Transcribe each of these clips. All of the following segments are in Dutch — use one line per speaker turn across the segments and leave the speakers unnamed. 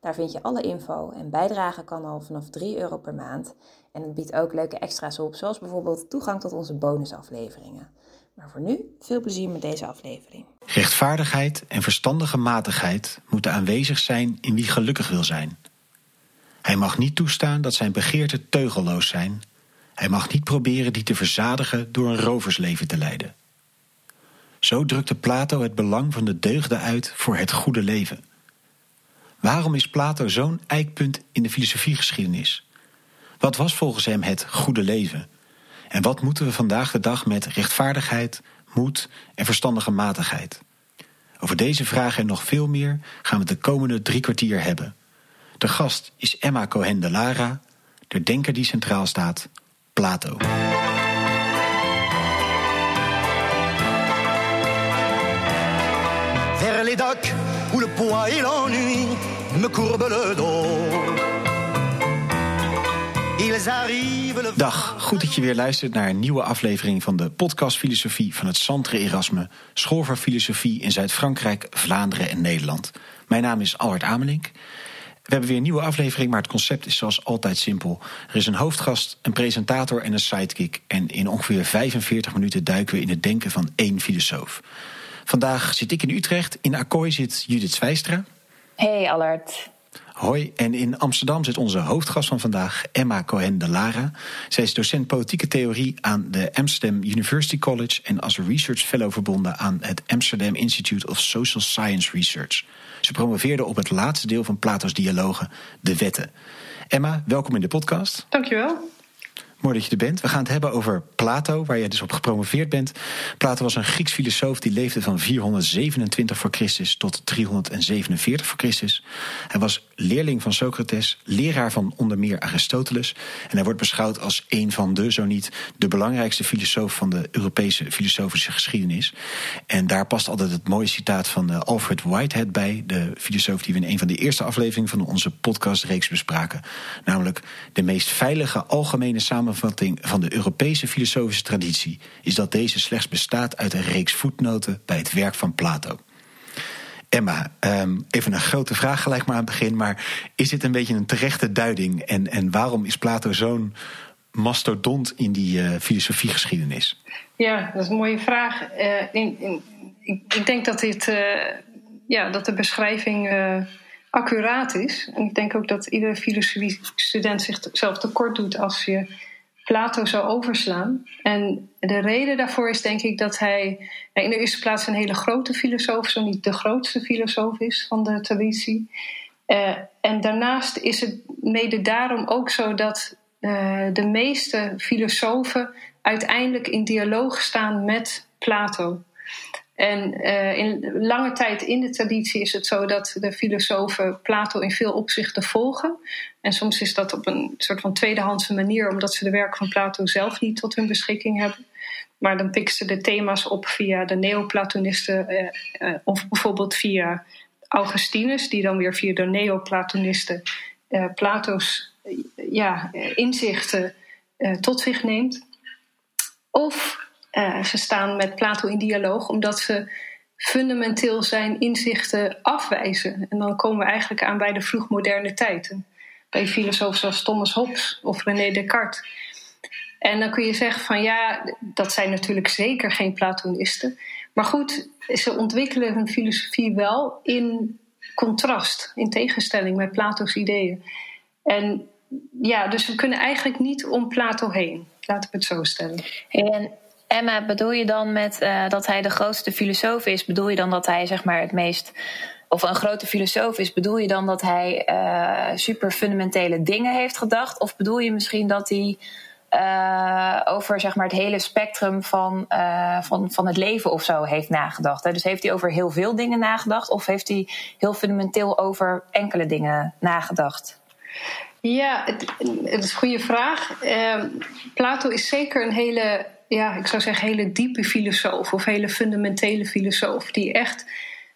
Daar vind je alle info en bijdragen kan al vanaf 3 euro per maand. En het biedt ook leuke extra's op, zoals bijvoorbeeld toegang tot onze bonusafleveringen. Maar voor nu, veel plezier met deze aflevering.
Rechtvaardigheid en verstandige matigheid moeten aanwezig zijn in wie gelukkig wil zijn. Hij mag niet toestaan dat zijn begeerten teugelloos zijn. Hij mag niet proberen die te verzadigen door een roversleven te leiden. Zo drukte Plato het belang van de deugden uit voor het goede leven. Waarom is Plato zo'n eikpunt in de filosofiegeschiedenis? Wat was volgens hem het goede leven? En wat moeten we vandaag de dag met rechtvaardigheid, moed en verstandige matigheid? Over deze vragen en nog veel meer gaan we de komende drie kwartier hebben. De gast is Emma Cohen de Lara, de denker die centraal staat, Plato.
Le poids et l'ennui me courbent le dos.
Dag, goed dat je weer luistert naar een nieuwe aflevering van de podcast Filosofie van het Centre Erasme, School voor Filosofie in Zuid-Frankrijk, Vlaanderen en Nederland. Mijn naam is Albert Amelink. We hebben weer een nieuwe aflevering, maar het concept is zoals altijd simpel. Er is een hoofdgast, een presentator en een sidekick. En in ongeveer 45 minuten duiken we in het denken van één filosoof. Vandaag zit ik in Utrecht. In Akkooi zit Judith Zwijstra.
Hey Allard.
Hoi, en in Amsterdam zit onze hoofdgast van vandaag, Emma Cohen de Lara. Zij is docent politieke theorie aan de Amsterdam University College en als research fellow verbonden aan het Amsterdam Institute of Social Science Research. Ze promoveerde op het laatste deel van Plato's dialogen, de wetten. Emma, welkom in de podcast.
Dankjewel.
Mooi dat je er bent. We gaan het hebben over Plato, waar je dus op gepromoveerd bent. Plato was een Grieks filosoof die leefde van 427 voor Christus tot 347 voor Christus. Hij was leerling van Socrates, leraar van onder meer Aristoteles. En hij wordt beschouwd als een van de, zo niet de belangrijkste filosoof van de Europese filosofische geschiedenis. En daar past altijd het mooie citaat van eh, Alfred Whitehead bij, de filosoof die we in een van de eerste afleveringen van onze podcastreeks bespraken. Namelijk de meest veilige algemene van de Europese filosofische traditie is dat deze slechts bestaat uit een reeks voetnoten bij het werk van Plato. Emma, um, even een grote vraag gelijk maar aan het begin, maar is dit een beetje een terechte duiding? En, en waarom is Plato zo'n mastodont in die uh, filosofiegeschiedenis?
Ja, dat is een mooie vraag. Uh, in, in, ik, ik, denk dat, dit, uh, ja, dat de beschrijving accuraat is. En ik denk ook dat iedere filosofie-student zichzelf tekort doet als je Plato zou overslaan. En de reden daarvoor is denk ik dat hij in de eerste plaats een hele grote filosoof, zo niet de grootste filosoof is van de traditie. Uh, en daarnaast is het mede daarom ook zo dat uh, de meeste filosofen uiteindelijk in dialoog staan met Plato. En uh, in lange tijd in de traditie is het zo dat de filosofen Plato in veel opzichten volgen. En soms is dat op een soort van tweedehandse manier, omdat ze de werk van Plato zelf niet tot hun beschikking hebben. Maar dan pikken ze de thema's op via de Neoplatonisten, uh, uh, of bijvoorbeeld via Augustinus, die dan weer via de Neoplatonisten Plato's ja, inzichten tot zich neemt. Of uh, ze staan met Plato in dialoog omdat ze fundamenteel zijn inzichten afwijzen. En dan komen we eigenlijk aan bij de vroegmoderne tijd. Bij filosofen zoals Thomas Hobbes of René Descartes. En dan kun je zeggen van ja, dat zijn natuurlijk zeker geen Platonisten. Maar goed, ze ontwikkelen hun filosofie wel in contrast, in tegenstelling met Plato's ideeën. En ja, dus we kunnen eigenlijk niet om Plato heen. Laten we het zo stellen.
En Emma, bedoel je dan met uh, dat hij de grootste filosoof is? Bedoel je dan dat hij zeg maar het meest. of een grote filosoof is? Bedoel je dan dat hij uh, super fundamentele dingen heeft gedacht? Of bedoel je misschien dat hij. Uh, over zeg maar, het hele spectrum van, van, van het leven of zo heeft nagedacht. Hè? Dus heeft hij over heel veel dingen nagedacht? Of heeft hij heel fundamenteel over enkele dingen nagedacht?
Ja, het, is een goede vraag. Uh, Plato is zeker een hele, ja, ik zou zeggen, hele diepe filosoof of hele fundamentele filosoof, die echt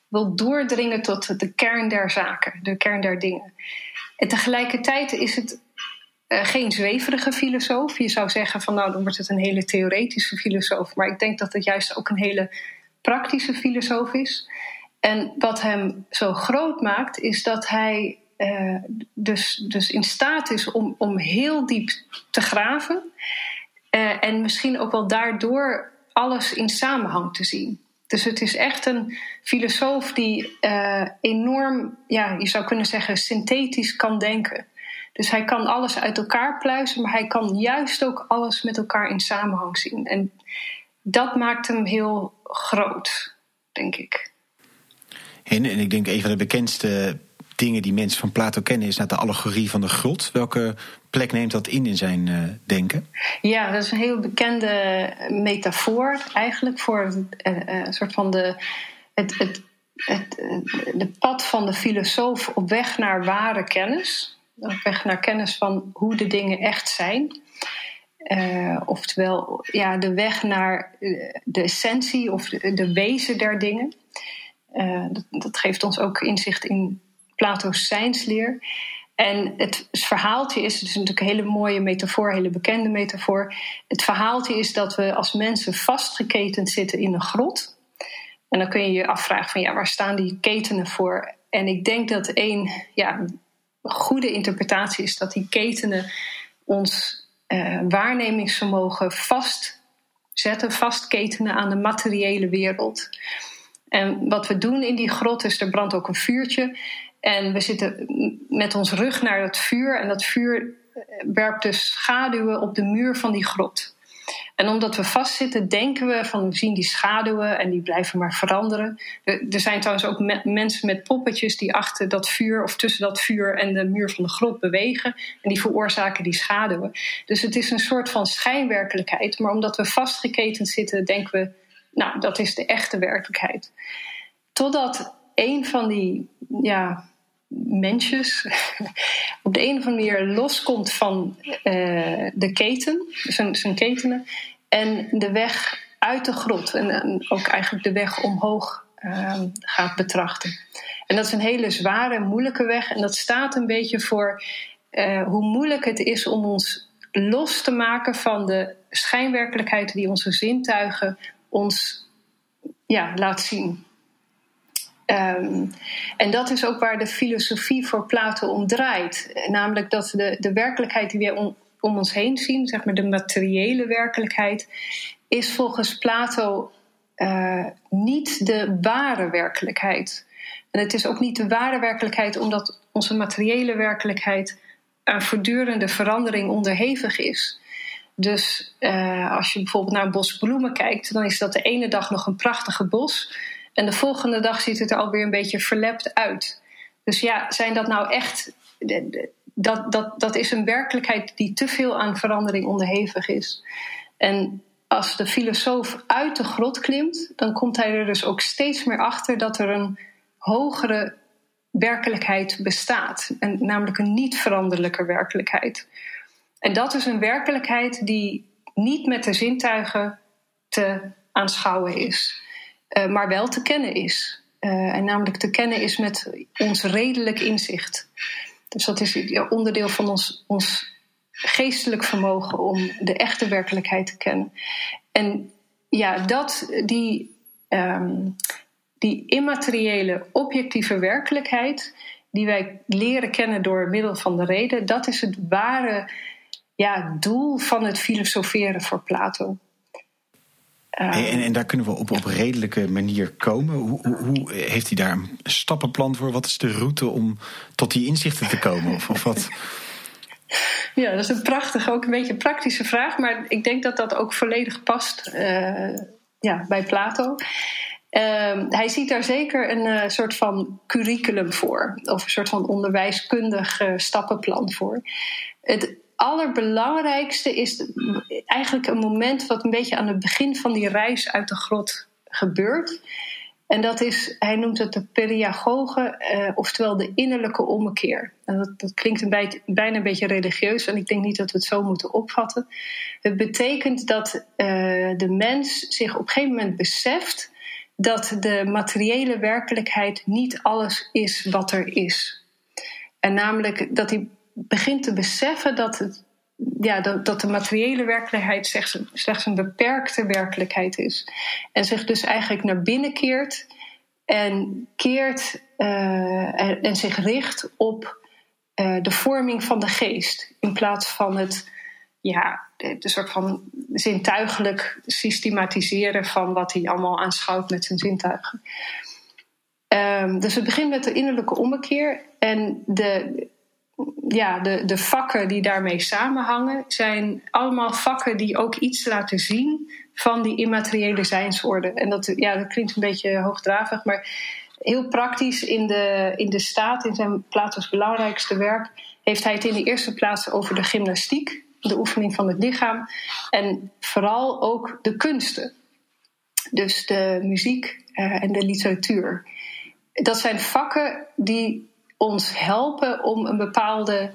wil doordringen tot de kern der zaken, de kern der dingen. En tegelijkertijd is het uh, geen zweverige filosoof. Je zou zeggen van nou, dan wordt het een hele theoretische filosoof. Maar ik denk dat het juist ook een hele praktische filosoof is. En wat hem zo groot maakt, is dat hij uh, dus, dus in staat is om, om heel diep te graven. Uh, en misschien ook wel daardoor alles in samenhang te zien. Dus het is echt een filosoof die uh, enorm, ja, je zou kunnen zeggen, synthetisch kan denken. Dus hij kan alles uit elkaar pluizen, maar hij kan juist ook alles met elkaar in samenhang zien. En dat maakt hem heel groot, denk ik.
En, en ik denk een van de bekendste dingen die mensen van Plato kennen is naar de allegorie van de grot. Welke plek neemt dat in in zijn uh, denken?
Ja, dat is een heel bekende metafoor eigenlijk voor uh, een soort van de, het, het, het, de pad van de filosoof op weg naar ware kennis. Op weg naar kennis van hoe de dingen echt zijn. Oftewel, ja, de weg naar de essentie of de, de wezen der dingen. Dat, dat, geeft ons ook inzicht in Plato's zijnsleer. En het verhaaltje is, het is natuurlijk een hele mooie metafoor, een hele bekende metafoor. Het verhaaltje is dat we als mensen vastgeketend zitten in een grot. En dan kun je je afvragen van ja, waar staan die ketenen voor? En ik denk dat een ja, goede interpretatie is dat die ketenen ons uh, waarnemingsvermogen vastzetten, vastketenen aan de materiële wereld. En wat we doen in die grot is, er brandt ook een vuurtje. En we zitten met ons rug naar het vuur. En dat vuur werpt dus schaduwen op de muur van die grot. En omdat we vastzitten, denken we van we zien die schaduwen en die blijven maar veranderen. Er zijn trouwens ook mensen met poppetjes die achter dat vuur of tussen dat vuur en de muur van de grot bewegen. En die veroorzaken die schaduwen. Dus het is een soort van schijnwerkelijkheid. Maar omdat we vastgeketend zitten, denken we, nou, dat is de echte werkelijkheid. Totdat een van die ja, mensjes op de een of andere manier loskomt van uh, de keten, zijn, zijn ketenen, en de weg uit de grot en, ook eigenlijk de weg omhoog uh, gaat betrachten. En dat is een hele zware, moeilijke weg en dat staat een beetje voor uh, hoe moeilijk het is om ons los te maken van de schijnwerkelijkheid die onze zintuigen ons ja, laat zien. Um, en dat is ook waar de filosofie voor Plato om draait. Namelijk dat de, de werkelijkheid die we om, om ons heen zien, zeg maar de materiële werkelijkheid, is volgens Plato uh, niet de ware werkelijkheid. En het is ook niet de ware werkelijkheid omdat onze materiële werkelijkheid aan voortdurende verandering onderhevig is. Dus uh, als je bijvoorbeeld naar een bos bloemen kijkt, dan is dat de ene dag nog een prachtige bos. En de volgende dag ziet het er alweer een beetje verlept uit. Dus ja, zijn dat nou echt. Dat, dat, dat is een werkelijkheid die te veel aan verandering onderhevig is. En als de filosoof uit de grot klimt, dan komt hij er dus ook steeds meer achter dat er een hogere werkelijkheid bestaat. En namelijk een niet veranderlijke werkelijkheid. En dat is een werkelijkheid die niet met de zintuigen te aanschouwen is. Eh, maar wel te kennen is. Uh, en namelijk te kennen is met ons redelijk inzicht. Dus dat is onderdeel van ons, ons geestelijk vermogen om de echte werkelijkheid te kennen. En ja, dat, die, um, die immateriële, objectieve werkelijkheid, die wij leren kennen door middel van de reden, dat is het ware ja, doel van het filosoferen voor Plato.
En, en, daar kunnen we op, op redelijke manier komen. Hoe, hoe, heeft hij daar een stappenplan voor? Wat is de route om tot die inzichten te komen? Of, of wat?
Ja, dat is een prachtige, ook een beetje een praktische vraag. Maar ik denk dat dat ook volledig past uh, ja, bij Plato. Uh, hij ziet daar zeker een uh, soort van curriculum voor. Of een soort van onderwijskundig stappenplan voor. Het allerbelangrijkste is eigenlijk een moment wat een beetje aan het begin van die reis uit de grot gebeurt. En dat is, hij noemt het de periagoge, uh, oftewel de innerlijke ommekeer. En dat, dat klinkt een bij, bijna een beetje religieus en ik denk niet dat we het zo moeten opvatten. Het betekent dat uh, de mens zich op een gegeven moment beseft dat de materiële werkelijkheid niet alles is wat er is. En namelijk dat hij begint te beseffen dat, het, ja, dat, de materiële werkelijkheid slechts, een beperkte werkelijkheid is. En zich dus eigenlijk naar binnen keert en keert uh, en, zich richt op uh, de vorming van de geest. In plaats van het ja, de, soort van zintuigelijk systematiseren van wat hij allemaal aanschouwt met zijn zintuigen. Um, dus het begint met de innerlijke ommekeer. En de, ja, de, de vakken die daarmee samenhangen, zijn allemaal vakken die ook iets laten zien van die immateriële zijnsorde. En dat, ja, dat klinkt een beetje hoogdravig, maar heel praktisch in de, in de staat, in zijn Plato's belangrijkste werk, heeft hij het in de eerste plaats over de gymnastiek, de oefening van het lichaam, en vooral ook de kunsten. Dus de muziek uh, en de literatuur. Dat zijn vakken die ons helpen om een bepaalde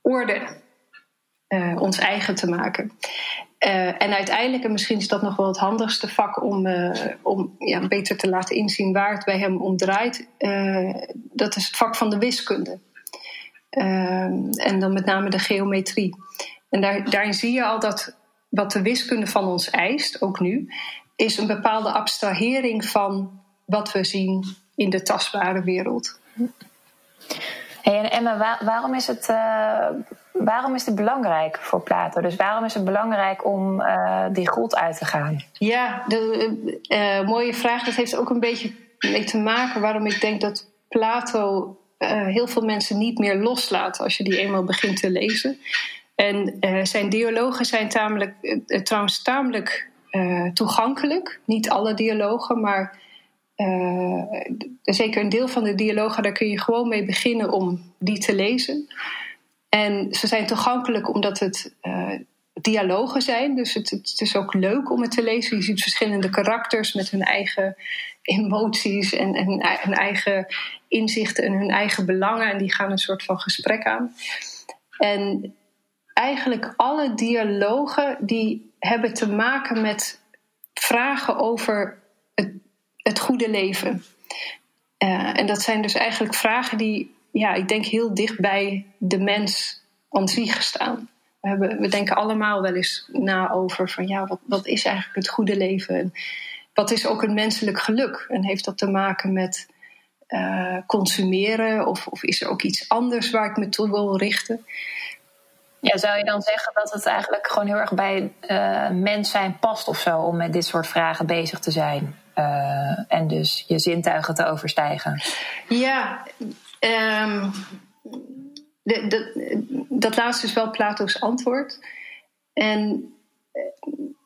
orde uh, ons eigen te maken. Uh, en uiteindelijk, en misschien is dat nog wel het handigste vak om, uh, om ja, beter te laten inzien waar het bij hem om draait, dat is het vak van de wiskunde. en dan met name de geometrie. En daar, daarin zie je al dat wat de wiskunde van ons eist, ook nu, is een bepaalde abstrahering van wat we zien in de tastbare wereld.
Hey, en Emma, waarom, is het, uh, waarom is het belangrijk voor Plato? Dus waarom is het belangrijk om uh, die God uit te gaan?
Ja, de, uh, mooie vraag. Dat heeft ook een beetje mee te maken waarom ik denk dat Plato heel veel mensen niet meer loslaat als je die eenmaal begint te lezen. En zijn dialogen zijn tamelijk, trouwens tamelijk toegankelijk. Niet alle dialogen, maar uh, zeker een deel van de dialogen, daar kun je gewoon mee beginnen om die te lezen. En ze zijn toegankelijk omdat het uh, dialogen zijn. Dus het, het, is ook leuk om het te lezen. Je ziet verschillende karakters met hun eigen emoties en, en hun eigen inzichten en hun eigen belangen. En die gaan een soort van gesprek aan. En eigenlijk alle dialogen die hebben te maken met vragen over het goede leven? Uh, en dat zijn dus eigenlijk vragen die, ja, ik denk heel dicht bij de mens aan zich staan. We, hebben, we denken allemaal wel eens na over van ja, wat, wat is eigenlijk het goede leven? En wat is ook een menselijk geluk? En heeft dat te maken met uh, consumeren? Of, of is er ook iets anders waar ik me toe wil richten?
Ja, zou je dan zeggen dat het eigenlijk gewoon heel erg bij uh, mens zijn past of zo om met dit soort vragen bezig te zijn? Uh, en dus je zintuigen te overstijgen.
Ja, um, de, dat laatste is wel Plato's antwoord. En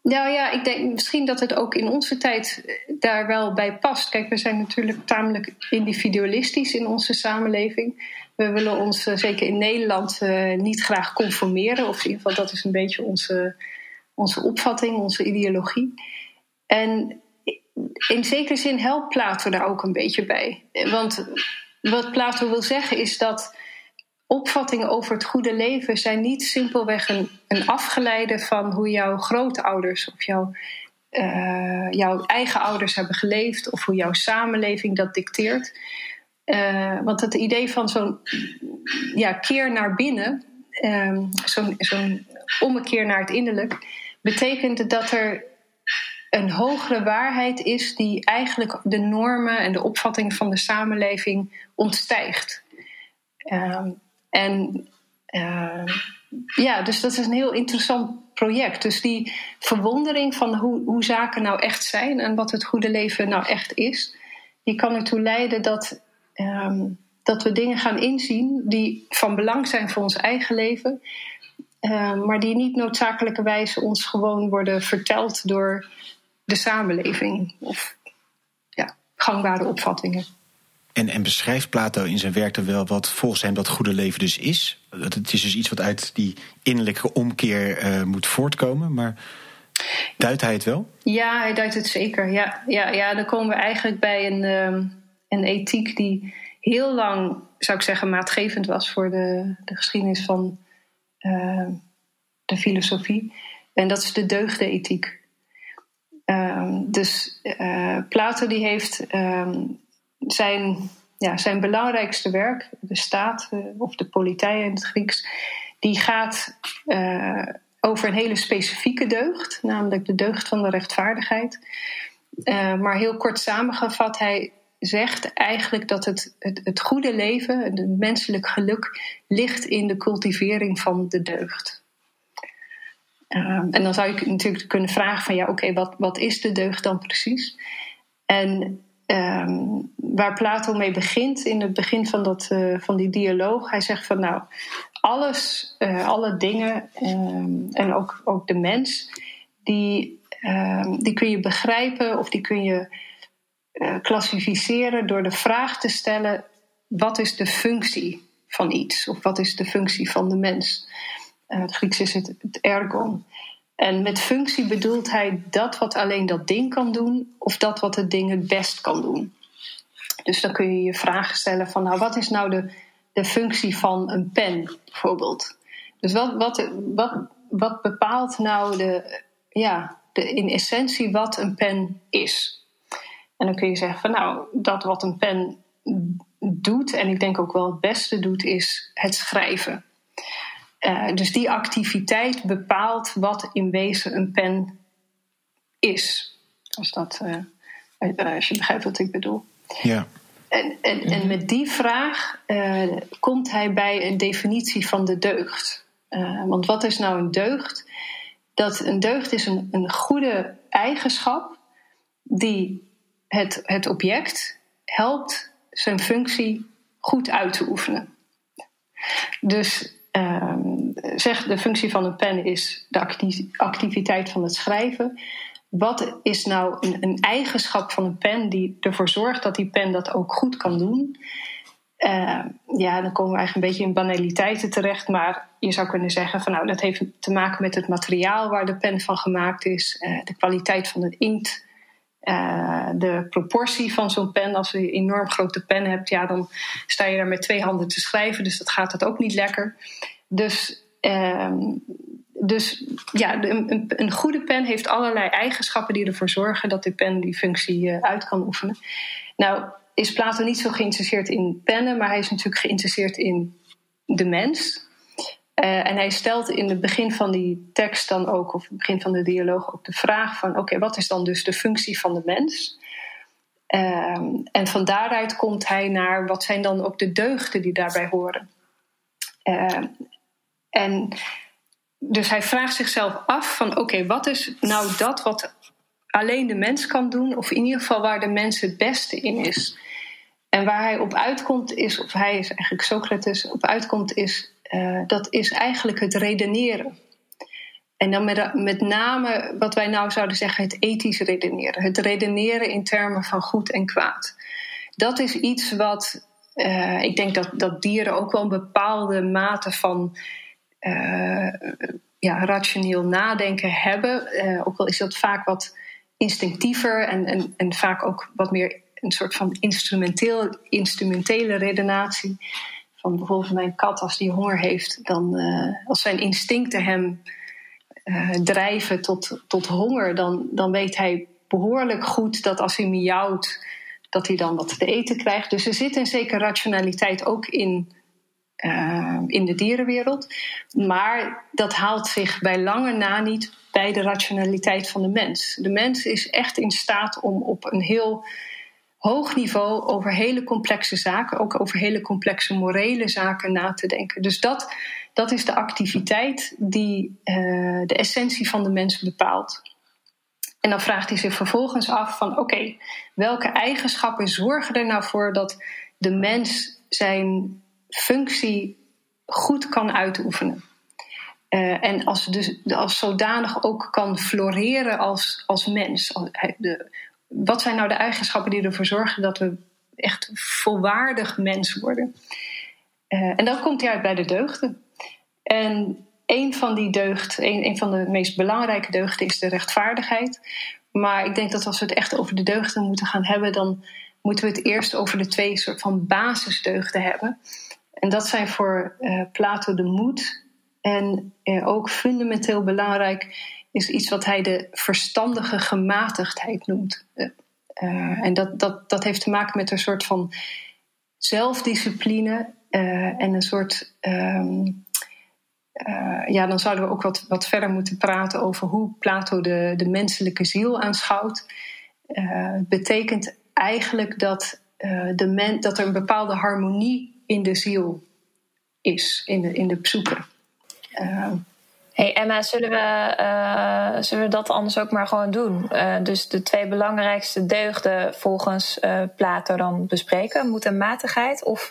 nou ja, ik denk misschien dat het ook in onze tijd daar wel bij past. Kijk, we zijn natuurlijk tamelijk individualistisch in onze samenleving. We willen ons, zeker in Nederland, niet graag conformeren. Of in ieder geval, dat is een beetje onze, onze opvatting, onze ideologie. En in zekere zin helpt Plato daar ook een beetje bij. Want wat Plato wil zeggen is dat opvattingen over het goede leven zijn niet simpelweg een, een afgeleide van hoe jouw grootouders of jouw, uh, jouw eigen ouders hebben geleefd of hoe jouw samenleving dat dicteert. Uh, want het idee van zo'n ja, keer naar binnen, um, zo'n zo'n ommekeer naar het innerlijk, betekent dat er een hogere waarheid is die eigenlijk de normen en de opvattingen van de samenleving ontstijgt. Um, en uh, ja, dus dat is een heel interessant project. Dus die verwondering van hoe, hoe zaken nou echt zijn en wat het goede leven nou echt is, die kan ertoe leiden dat, um, dat we dingen gaan inzien die van belang zijn voor ons eigen leven, maar die niet noodzakelijkerwijs ons gewoon worden verteld door de samenleving of ja, gangbare opvattingen.
En, en beschrijft Plato in zijn werk dan wel wat volgens hem dat goede leven dus is? Het is dus iets wat uit die innerlijke omkeer uh, moet voortkomen. Maar Duidt hij het wel?
Ja, hij duidt het zeker. Ja, ja, ja dan komen we eigenlijk bij een, ehm, een ethiek die heel lang, zou ik zeggen, maatgevend was voor de, de geschiedenis van ehm, de filosofie. En dat is de deugdenethiek. Um, dus uh, Plato die heeft zijn, ja, zijn belangrijkste werk, de staat uh, of de politei in het Grieks, die gaat uh, over een hele specifieke deugd, namelijk de deugd van de rechtvaardigheid. Uh, maar heel kort samengevat, hij zegt eigenlijk dat het, het, het goede leven, het menselijk geluk, ligt in de cultivering van de deugd. Uh, en dan zou je natuurlijk kunnen vragen van ja, oké, wat, wat is de deugd dan precies? En um, waar Plato mee begint in het begin van, dat, uh, van die dialoog, hij zegt van nou, alles, uh, alle dingen um, en ook, ook de mens, die, die kun je begrijpen of die kun je uh, klassificeren door de vraag te stellen: wat is de functie van iets? Of wat is de functie van de mens? Het Grieks is het, het ergon. En met functie bedoelt hij dat wat alleen dat ding kan doen, of dat wat het ding het best kan doen. Dus dan kun je je vragen stellen van, nou, wat is nou de, de functie van een pen, bijvoorbeeld? Dus wat, wat, wat, wat bepaalt nou de, ja, de, in essentie wat een pen is? En dan kun je zeggen van, nou, dat wat een pen doet, en ik denk ook wel het beste doet, is het schrijven. Uh, dus die activiteit bepaalt wat in wezen een pen is. Als, dat, uh, als je begrijpt wat ik bedoel.
Ja.
En, en, en met die vraag uh, komt hij bij een definitie van de deugd. want wat is nou een deugd? Dat een deugd is een, een goede eigenschap die het, het object helpt zijn functie goed uit te oefenen. Dus um, zeg de functie van een pen is de activiteit van het schrijven. Wat is nou een, eigenschap van een pen die ervoor zorgt dat die pen dat ook goed kan doen? Uh, ja, dan komen we eigenlijk een beetje in banaliteiten terecht. Maar je zou kunnen zeggen van nou, dat heeft te maken met het materiaal waar de pen van gemaakt is, uh, de kwaliteit van het inkt. Uh, de proportie van zo'n pen, als je een enorm grote pen hebt, ja, dan sta je daar met twee handen te schrijven, dus dat gaat het ook niet lekker. Dus, um, dus ja, een, een, goede pen heeft allerlei eigenschappen die ervoor zorgen dat die pen die functie uh, uit kan oefenen. Nou, is Plato niet zo geïnteresseerd in pennen, maar hij is natuurlijk geïnteresseerd in de mens. Uh, en hij stelt in het begin van die tekst dan ook, of het begin van de dialoog, ook de vraag van: oké, wat is dan dus de functie van de mens? Uh, en van daaruit komt hij naar wat zijn dan ook de deugden die daarbij horen. Uh, en dus hij vraagt zichzelf af van oké, wat is nou dat wat alleen de mens kan doen, of in ieder geval waar de mens het beste in is. En waar hij op uitkomt is, of hij is eigenlijk Socrates, op uitkomt is uh, dat is eigenlijk het redeneren. En dan met, met name wat wij nou zouden zeggen, het ethisch redeneren. Het redeneren in termen van goed en kwaad. Dat is iets wat, uh, ik denk dat, dat dieren ook wel een bepaalde mate van ja, rationeel nadenken hebben. ook al is dat vaak wat instinctiever en, en, en vaak ook wat meer een soort van instrumenteel, instrumentele redenatie van bijvoorbeeld mijn kat, als die honger heeft, dan uh, als zijn instincten hem drijven tot, tot honger, dan, dan weet hij behoorlijk goed dat als hij miauwt, dat hij dan wat te eten krijgt. Dus er zit een zekere rationaliteit ook in, uh, in de dierenwereld. Maar dat haalt zich bij lange na niet bij de rationaliteit van de mens. De mens is echt in staat om op een heel hoog niveau over hele complexe zaken, ook over hele complexe morele zaken na te denken. Dus dat, dat is de activiteit die uh, de essentie van de mens bepaalt. En dan vraagt hij zich vervolgens af van oké, welke eigenschappen zorgen er nou voor dat de mens zijn functie goed kan uitoefenen? Uh, en als, dus, als zodanig ook kan floreren als, als mens. De, wat zijn nou de eigenschappen die ervoor zorgen dat we echt volwaardig mens worden? Uh, en dan komt hij uit bij de deugden. En een van die deugd, een, een van de meest belangrijke deugden is de rechtvaardigheid. Maar ik denk dat als we het echt over de deugden moeten gaan hebben, dan moeten we het eerst over de twee soort van basisdeugden hebben. En dat zijn voor uh, Plato de moed. En uh, ook fundamenteel belangrijk is iets wat hij de verstandige gematigdheid noemt. Uh, en dat, dat, dat heeft te maken met een soort van zelfdiscipline en een soort. Um, ja, dan zouden we ook wat, wat verder moeten praten over hoe Plato de, de menselijke ziel aanschouwt. Betekent eigenlijk dat, de men, dat er een bepaalde harmonie in de ziel is, in de, in de.
Uh, hey Emma, zullen we, uh, zullen we dat anders ook maar gewoon doen? Uh, dus de twee belangrijkste deugden volgens uh, Plato dan bespreken. Moet een matigheid of,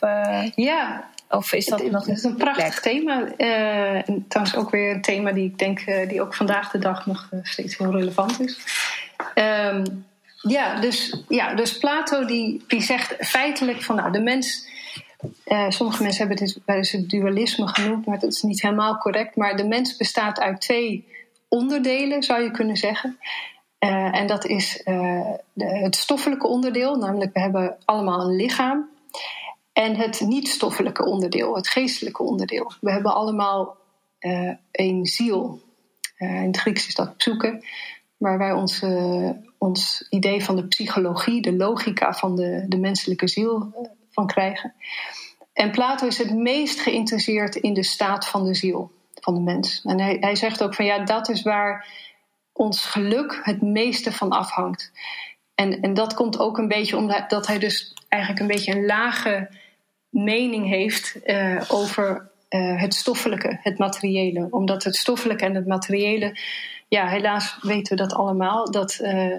ja,
of is dat
het,
nog
Het is een prachtig thema. en trouwens ook weer een thema die ik denk die ook vandaag de dag nog steeds heel relevant is. Um, ja, dus, ja, dus Plato die, die zegt feitelijk van nou, de mens uh, sommige mensen hebben dit bij het dualisme genoemd, maar dat is niet helemaal correct. Maar de mens bestaat uit twee onderdelen, zou je kunnen zeggen. Uh, en dat is uh, de, het stoffelijke onderdeel, namelijk we hebben allemaal een lichaam. En het niet-stoffelijke onderdeel, het geestelijke onderdeel. We hebben allemaal een ziel. in het Grieks is dat zoeken, waar wij ons, ons idee van de psychologie, de logica van de, de menselijke ziel krijgen. En Plato is het meest geïnteresseerd in de staat van de ziel van de mens. En hij, zegt ook van ja, dat is waar ons geluk het meeste van afhangt. En, en dat komt ook een beetje omdat hij dus eigenlijk een beetje een lage mening heeft uh, over uh, het stoffelijke, het materiële. Omdat het stoffelijke en het materiële, ja, helaas weten we dat allemaal, dat, uh,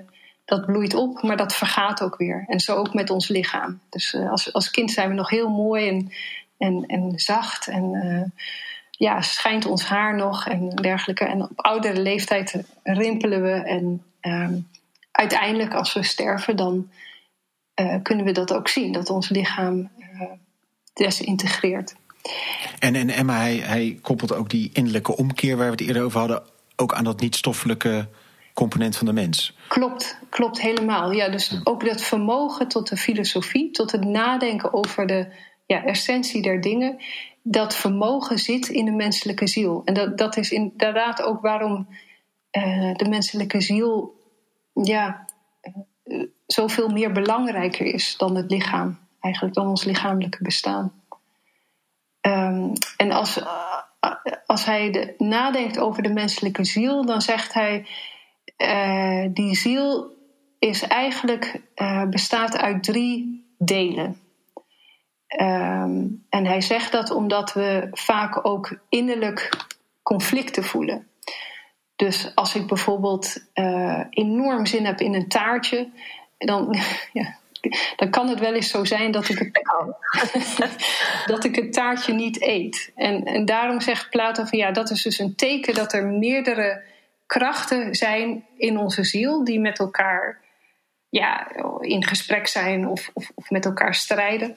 dat bloeit op, maar dat vergaat ook weer. En zo ook met ons lichaam. Dus uh, als, als kind zijn we nog heel mooi en, en, en zacht. En uh, ja, schijnt ons haar nog en dergelijke. En op oudere leeftijd rimpelen we. En um, uiteindelijk, als we sterven, dan uh, kunnen we dat ook zien. Dat ons lichaam desintegreert.
En, en Emma, hij, hij koppelt ook die innerlijke omkeer waar we het eerder over hadden... ook aan dat niet-stoffelijke component van de mens.
Klopt, klopt helemaal. Ja, dus ook dat vermogen tot de filosofie, tot het nadenken over de ja, essentie der dingen, dat vermogen zit in de menselijke ziel. En dat, dat is inderdaad ook waarom uh, de menselijke ziel ja, uh, zoveel meer belangrijker is dan het lichaam, eigenlijk dan ons lichamelijke bestaan. Um, en als, uh, als hij de, nadenkt over de menselijke ziel, dan zegt hij uh, die ziel is eigenlijk, uh, bestaat uit drie delen. Um, en hij zegt dat omdat we vaak ook innerlijk conflicten voelen. Dus als ik bijvoorbeeld uh, enorm zin heb in een taartje, dan, ja, dan kan het wel eens zo zijn dat ik het, dat ik het taartje niet eet. En, en daarom zegt Plato van ja, dat is dus een teken dat er meerdere krachten zijn in onze ziel die met elkaar ja, in gesprek zijn of, of, of met elkaar strijden.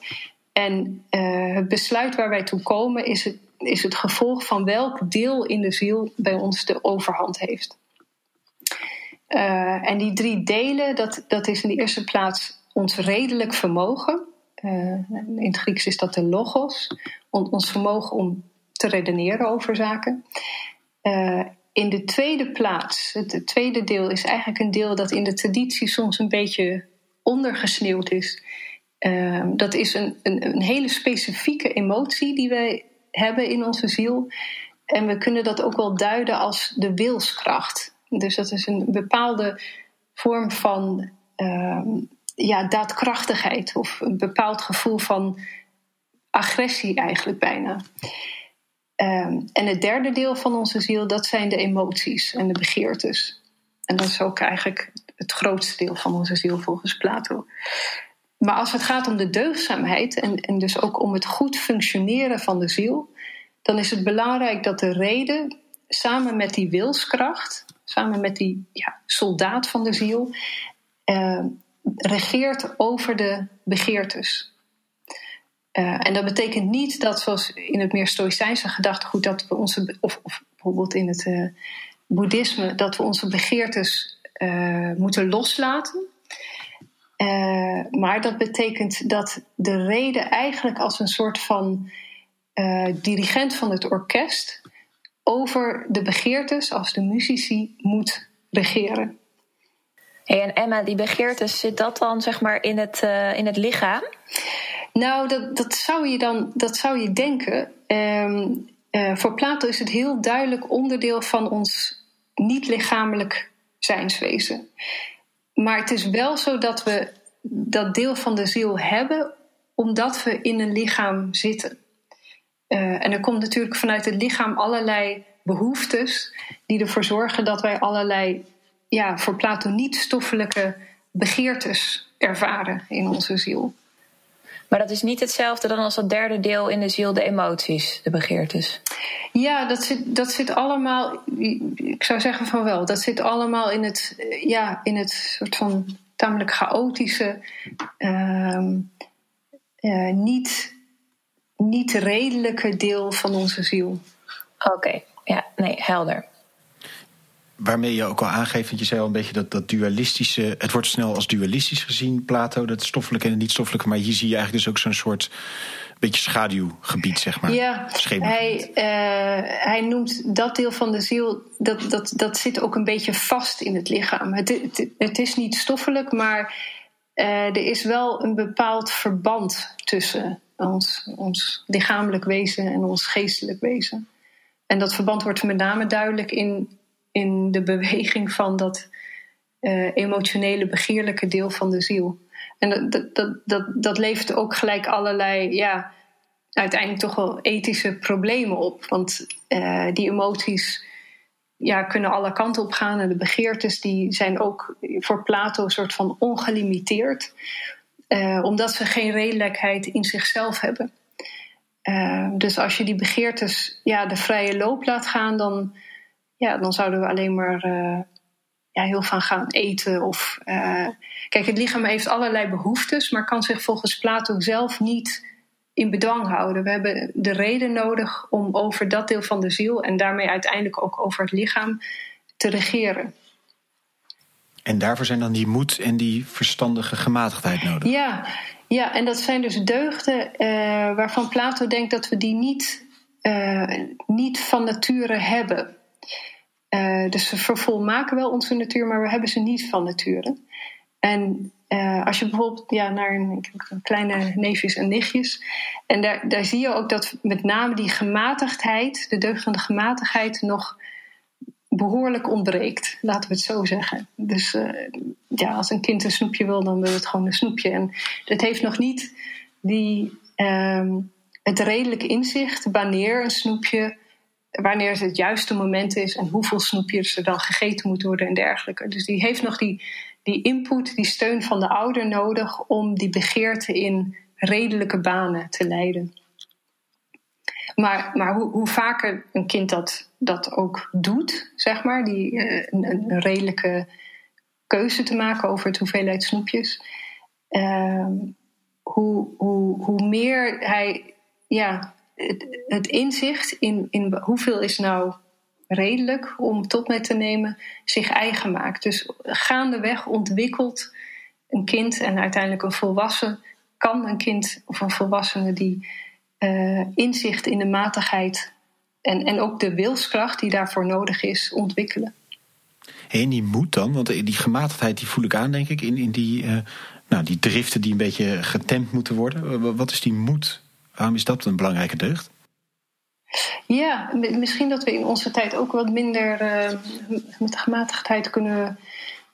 En uh, het besluit waar wij toe komen is het, is het gevolg van welk deel in de ziel bij ons de overhand heeft. Uh, en die drie delen, dat, dat is in de eerste plaats ons redelijk vermogen. Uh, in het Grieks is dat de logos, ons vermogen om te redeneren over zaken. In de tweede plaats, het tweede deel is eigenlijk een deel dat in de traditie soms een beetje ondergesneeuwd is. Uh, dat is een, een, een, hele specifieke emotie die wij hebben in onze ziel. En we kunnen dat ook wel duiden als de wilskracht. Dus dat is een bepaalde vorm van uh, ja, daadkrachtigheid of een bepaald gevoel van agressie eigenlijk bijna. Um, en het derde deel van onze ziel, dat zijn de emoties en de begeertes. En dat is ook eigenlijk het grootste deel van onze ziel volgens Plato. Maar als het gaat om de deugdzaamheid en, en dus ook om het goed functioneren van de ziel, dan is het belangrijk dat de reden samen met die wilskracht, samen met die ja, soldaat van de ziel, uh, regeert over de begeertes. Uh, en dat betekent niet dat, zoals in het meer stoïcijnse gedachtegoed, dat we onze, of, of bijvoorbeeld in het uh, boeddhisme, dat we onze begeertes uh, moeten loslaten. Maar dat betekent dat de reden eigenlijk als een soort van dirigent van het orkest over de begeertes als de muzici moet regeren.
Hey, en Emma, die begeertes, zit dat dan zeg maar in het, in het lichaam?
Nou, dat, dat zou je dan dat zou je denken. Um, uh, voor Plato is het heel duidelijk onderdeel van ons niet-lichamelijk zijnswezen. Maar het is wel zo dat we dat deel van de ziel hebben, omdat we in een lichaam zitten. Uh, en er komt natuurlijk vanuit het lichaam allerlei behoeftes die ervoor zorgen dat wij allerlei, ja, voor Plato niet stoffelijke begeertes ervaren in onze ziel.
Maar dat is niet hetzelfde dan als dat derde deel in de ziel, de emoties, de begeertes.
Ja, dat zit, dat zit allemaal, ik zou zeggen van wel, dat zit allemaal in het, ja, in het soort van tamelijk chaotische, uh, uh, niet, niet redelijke deel van onze ziel.
Oké, ja, nee, helder
waarmee je ook al aangeeft, want je zei al een beetje dat, dat dualistische. Het wordt snel als dualistisch gezien, Plato, dat stoffelijke en het niet-stoffelijke. Maar hier zie je eigenlijk dus ook zo'n soort beetje schaduwgebied, zeg maar.
Ja, hij, uh, hij noemt dat deel van de ziel, dat, dat, dat zit ook een beetje vast in het lichaam. Het, het, het is niet stoffelijk, maar uh, er is wel een bepaald verband tussen ons, ons lichamelijk wezen en ons geestelijk wezen. En dat verband wordt met name duidelijk in in de beweging van dat uh, emotionele, begeerlijke deel van de ziel. En dat, dat, dat, dat levert ook gelijk allerlei, ja, uiteindelijk toch wel ethische problemen op. Want uh, die emoties ja, kunnen alle kanten op gaan. En de begeertes die zijn ook voor Plato een soort van ongelimiteerd. Uh, omdat ze geen redelijkheid in zichzelf hebben. dus als je die begeertes ja, de vrije loop laat gaan, dan ja, dan zouden we alleen maar uh, ja, heel van gaan eten. Of, uh, kijk, het lichaam heeft allerlei behoeftes, maar kan zich volgens Plato zelf niet in bedwang houden. We hebben de reden nodig om over dat deel van de ziel en daarmee uiteindelijk ook over het lichaam te regeren.
En daarvoor zijn dan die moed en die verstandige gematigdheid nodig.
Ja, ja en dat zijn dus deugden uh, waarvan Plato denkt dat we die niet, uh, niet van nature hebben. Uh, dus we vervolmaken wel onze natuur, maar we hebben ze niet van nature. En uh, als je bijvoorbeeld ja, naar een, kleine neefjes en nichtjes. En daar, daar zie je ook dat met name die gematigdheid, de deugd gematigheid, nog behoorlijk ontbreekt. Laten we het zo zeggen. Dus uh, ja, als een kind een snoepje wil, dan wil het gewoon een snoepje. En het heeft nog niet die, um, het redelijk inzicht wanneer een snoepje wanneer het het juiste moment is en hoeveel snoepjes er dan gegeten moet worden en dergelijke. Dus die heeft nog die, die input, die steun van de ouder nodig om die begeerte in redelijke banen te leiden. Maar, maar hoe, hoe vaker een kind dat, dat ook doet, zeg maar, die, uh, een, redelijke keuze te maken over het hoeveelheid snoepjes, uh, hoe, hoe, hoe meer hij ja, het, inzicht in, in hoeveel is nou redelijk om tot met te nemen, zich eigen maakt. Dus gaandeweg ontwikkelt een kind en uiteindelijk een volwassen, kan een kind of een volwassene die uh, inzicht in de matigheid en, en ook de wilskracht die daarvoor nodig is, ontwikkelen.
En die moed dan, want die gematigdheid die voel ik aan, denk ik, in, in die, uh, nou, die driften die een beetje getemd moeten worden. Wat is die moed Waarom is dat een belangrijke deugd?
Ja, misschien dat we in onze tijd ook wat minder uh, met gematigdheid kunnen,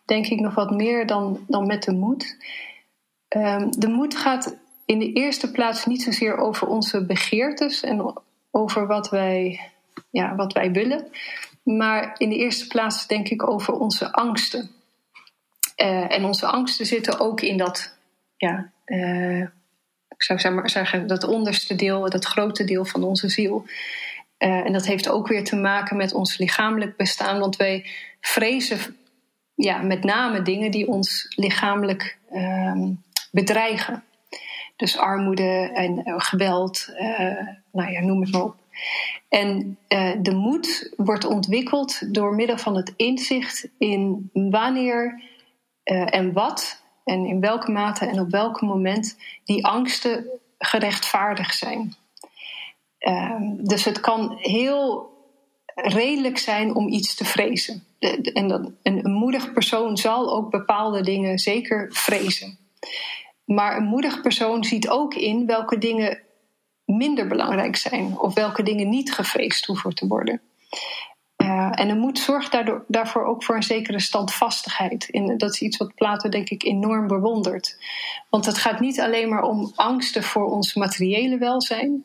denk ik, nog wat meer dan, dan met de moed. Um, de moed gaat in de eerste plaats niet zozeer over onze begeertes en over wat wij, ja, wat wij willen, maar in de eerste plaats denk ik over onze angsten. Uh, en onze angsten zitten ook in dat ja, uh, ik zou maar zeggen, dat onderste deel, dat grote deel van onze ziel. Uh, en dat heeft ook weer te maken met ons lichamelijk bestaan, want wij vrezen ja, met name dingen die ons lichamelijk uh, bedreigen. Dus armoede en uh, geweld, nou ja, noem het maar op. En de moed wordt ontwikkeld door middel van het inzicht in wanneer en wat en in welke mate en op welk moment die angsten gerechtvaardigd zijn. Uh, dus het kan heel redelijk zijn om iets te vrezen. En een, een moedig persoon zal ook bepaalde dingen zeker vrezen. Maar een moedig persoon ziet ook in welke dingen minder belangrijk zijn of welke dingen niet gevreesd hoeven te worden. En de moed zorgt daardoor, daarvoor ook voor een zekere standvastigheid. Dat is iets wat Plato, denk ik, enorm bewondert. Want het gaat niet alleen maar om angsten voor ons materiële welzijn,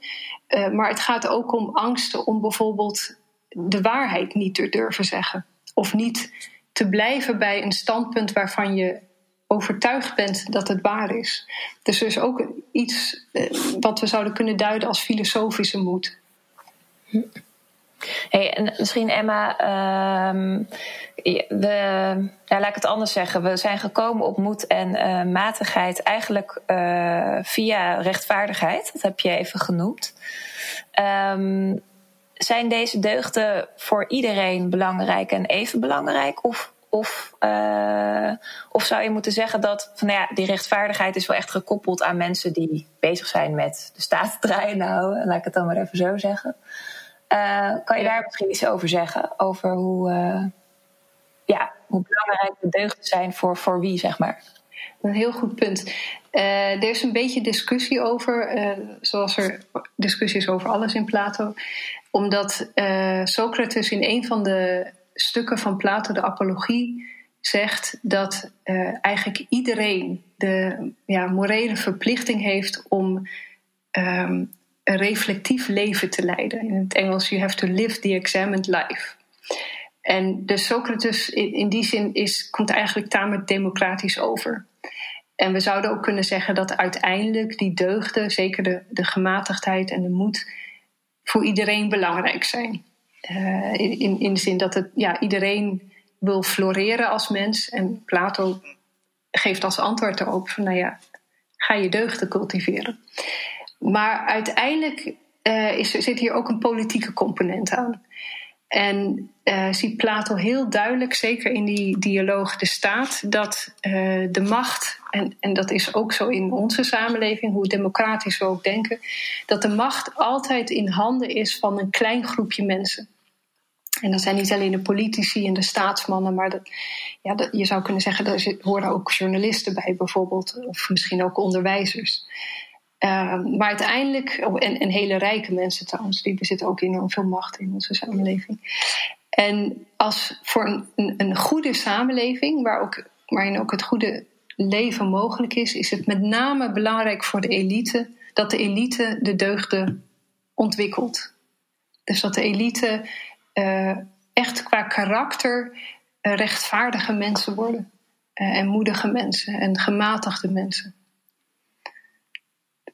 uh, maar het gaat ook om angsten om bijvoorbeeld de waarheid niet te durven zeggen. Of niet te blijven bij een standpunt waarvan je overtuigd bent dat het waar is. Dus er is ook iets eh, wat we zouden kunnen duiden als filosofische moed.
Hey, en misschien Emma, uh, we, laat ik het anders zeggen. We zijn gekomen op moed en uh, matigheid eigenlijk uh, via rechtvaardigheid. Dat heb je even genoemd. Um, zijn deze deugden voor iedereen belangrijk en even belangrijk? Of of, uh, of zou je moeten zeggen dat van, nou ja, die rechtvaardigheid is wel echt gekoppeld aan mensen die bezig zijn met de staat draaien? Nou, laat ik het dan maar even zo zeggen. Uh, kan je daar misschien iets over zeggen? Over hoe, uh, ja, hoe belangrijk de deugden zijn voor, voor wie, zeg maar?
Een heel goed punt. Uh, er is een beetje discussie over, uh, zoals er discussie is over alles in Plato. Omdat uh, Socrates in een van de stukken van Plato, de Apologie, zegt dat eigenlijk iedereen de ja, morele verplichting heeft om um, een reflectief leven te leiden. In het Engels, you have to live the examined life. En dus Socrates in, die zin is, komt eigenlijk tamelijk democratisch over. En we zouden ook kunnen zeggen dat uiteindelijk die deugden, zeker de, de gematigdheid en de moed, voor iedereen belangrijk zijn. Uh, in, in de zin dat het, ja, iedereen wil floreren als mens. En Plato geeft als antwoord erop van, nou ja, ga je deugden cultiveren. Maar uiteindelijk uh, is, zit hier ook een politieke component aan. En uh, ziet Plato heel duidelijk, zeker in die dialoog de staat, dat uh, de macht, en, en dat is ook zo in onze samenleving, hoe democratisch we ook denken, dat de macht altijd in handen is van een klein groepje mensen. En dat zijn niet alleen de politici en de staatsmannen, maar dat, ja, dat, je zou kunnen zeggen, er horen ook journalisten bij bijvoorbeeld, of misschien ook onderwijzers. Uh, maar uiteindelijk, oh, en, hele rijke mensen trouwens, die bezitten ook enorm veel macht in onze samenleving. En als voor een, een, goede samenleving, waar ook, waarin ook het goede leven mogelijk is, is het met name belangrijk voor de elite dat de elite de deugden ontwikkelt. Dus dat de elite uh, echt qua karakter uh, rechtvaardige mensen worden. Uh, en moedige mensen en gematigde mensen.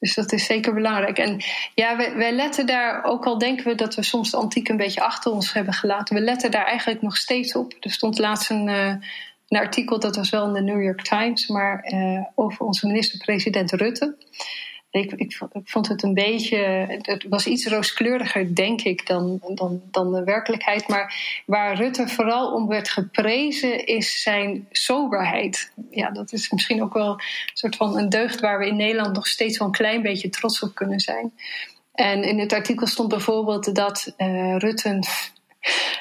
Dus dat is zeker belangrijk. En ja, wij, letten daar, ook al denken we dat we soms de antiek een beetje achter ons hebben gelaten, we letten daar eigenlijk nog steeds op. Er stond laatst een, een artikel, dat was wel in de New York Times, maar over onze minister-president Rutte. Ik, vond het een beetje. Het was iets rooskleuriger, denk ik, dan, dan, dan de werkelijkheid. Maar waar Rutte vooral om werd geprezen, is zijn soberheid. Ja, dat is misschien ook wel een soort van een deugd waar we in Nederland nog steeds wel een klein beetje trots op kunnen zijn. En in het artikel stond bijvoorbeeld dat uh, Rutte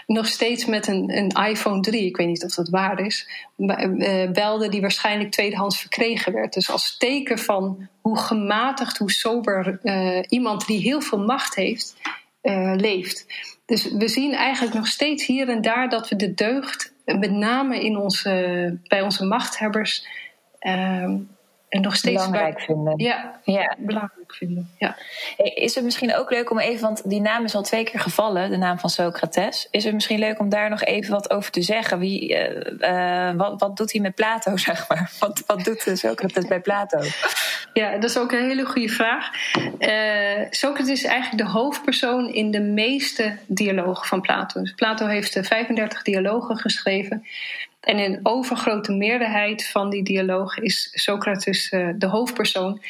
nog steeds met een, een iPhone 3, ik weet niet of dat waar is, uh, belde die waarschijnlijk tweedehands verkregen werd. Dus als teken van hoe gematigd, hoe sober uh, iemand die heel veel macht heeft, uh, leeft. Dus we zien eigenlijk nog steeds hier en daar dat we de deugd, met name in onze, bij onze machthebbers, en nog steeds
belangrijk vinden.
Ja, ja, belangrijk vinden. Ja.
Is het misschien ook leuk om even, want die naam is al twee keer gevallen, de naam van Socrates. Is het misschien leuk om daar nog even wat over te zeggen? Wie, uh, uh, wat, wat doet hij met Plato, zeg maar? Wat, wat doet Socrates bij Plato?
Ja, dat is ook een hele goede vraag. Uh, Socrates is eigenlijk de hoofdpersoon in de meeste dialogen van Plato. Dus Plato heeft 35 dialogen geschreven. En in overgrote meerderheid van die dialogen is Socrates uh, de hoofdpersoon.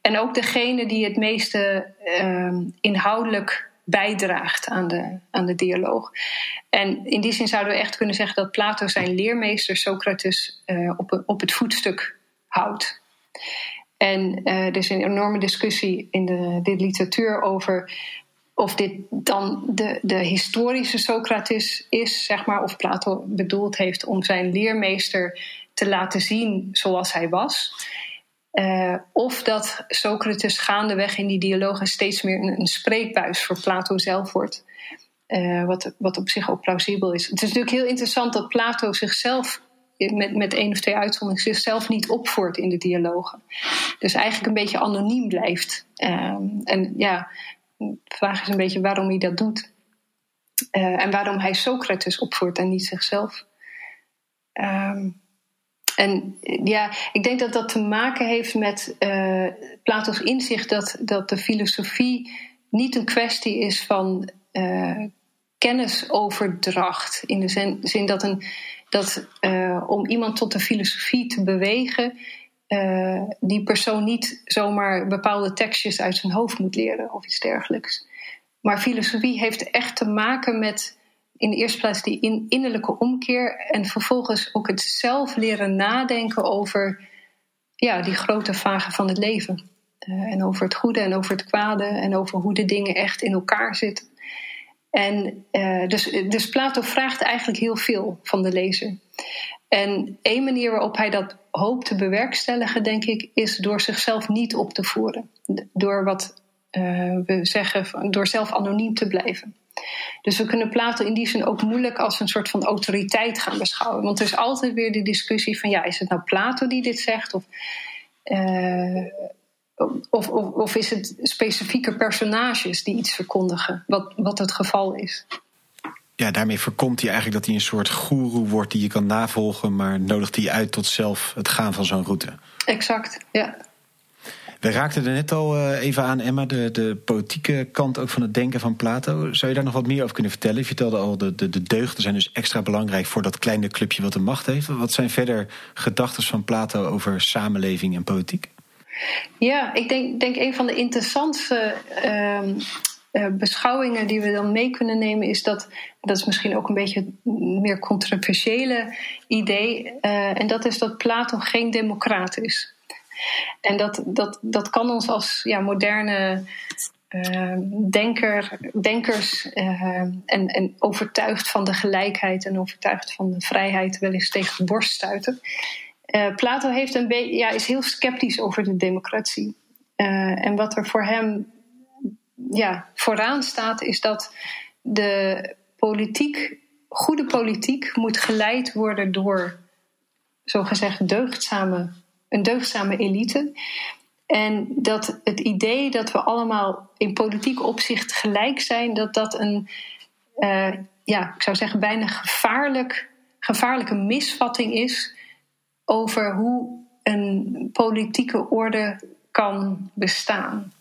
En ook degene die het meeste uh, inhoudelijk bijdraagt aan de, aan de dialoog. En in die zin zouden we echt kunnen zeggen dat Plato zijn leermeester Socrates uh, op, op het voetstuk houdt. En uh, er is een enorme discussie in de, de literatuur over of dit dan de, de historische Socrates is, zeg maar, of Plato bedoeld heeft om zijn leermeester te laten zien zoals hij was. Uh, of dat Socrates gaandeweg in die dialogen steeds meer een, spreekbuis voor Plato zelf wordt. Uh, wat, wat op zich ook plausibel is. Het is natuurlijk heel interessant dat Plato zichzelf, met, met één of twee uitzonderingen, zichzelf niet opvoert in de dialogen. Dus eigenlijk een beetje anoniem blijft. Uh, en ja, de vraag is een beetje waarom hij dat doet. Uh, en waarom hij Socrates opvoert en niet zichzelf. Um, en ja, ik denk dat dat te maken heeft met uh, Plato's inzicht dat, dat de filosofie niet een kwestie is van uh, kennisoverdracht. In de zin, dat, een, dat om iemand tot de filosofie te bewegen, die persoon niet zomaar bepaalde tekstjes uit zijn hoofd moet leren of iets dergelijks. Maar filosofie heeft echt te maken met in de eerste plaats die innerlijke omkeer en vervolgens ook het zelf leren nadenken over ja, die grote vragen van het leven. Uh, en over het goede en over het kwade en over hoe de dingen echt in elkaar zitten. En uh, dus, dus Plato vraagt eigenlijk heel veel van de lezer. En één manier waarop hij dat hoopt te bewerkstelligen, denk ik, is door zichzelf niet op te voeren. Door wat uh, we zeggen, door zelf anoniem te blijven. Dus we kunnen Plato in die zin ook moeilijk als een soort van autoriteit gaan beschouwen. Want er is altijd weer de discussie van ja, is het nou Plato die dit zegt? Of, uh, of, of, is het specifieke personages die iets verkondigen, wat, wat het geval is?
Ja, daarmee voorkomt hij eigenlijk dat hij een soort goeroe wordt die je kan navolgen, maar nodigt hij uit tot zelf het gaan van zo'n route.
Exact, ja.
We raakten er net al eh, even aan, Emma, de, de politieke kant ook van het denken van Plato. Zou je daar nog wat meer over kunnen vertellen? Je vertelde al, de, de, de deugden zijn dus extra belangrijk voor dat kleine clubje wat de macht heeft. Wat zijn verder gedachten van Plato over samenleving en politiek?
Ja, ik denk, denk een van de interessantste uh, beschouwingen die we dan mee kunnen nemen is dat, dat is misschien ook een beetje het meer controversiële idee, uh, en dat is dat Plato geen democraat is. En dat, dat, dat kan ons als ja, moderne uh, denker, denkers en, en overtuigd van de gelijkheid en overtuigd van de vrijheid wel eens tegen de borst stuiten. Plato heeft een ja, is heel sceptisch over de democratie. en wat er voor hem ja, vooraan staat, is dat de politiek, goede politiek, moet geleid worden door zogezegd deugdzame een deugdzame elite. En dat het idee dat we allemaal in politiek opzicht gelijk zijn, dat dat een, uh, ja, ik zou zeggen, bijna gevaarlijk, gevaarlijke misvatting is over hoe een politieke orde kan bestaan.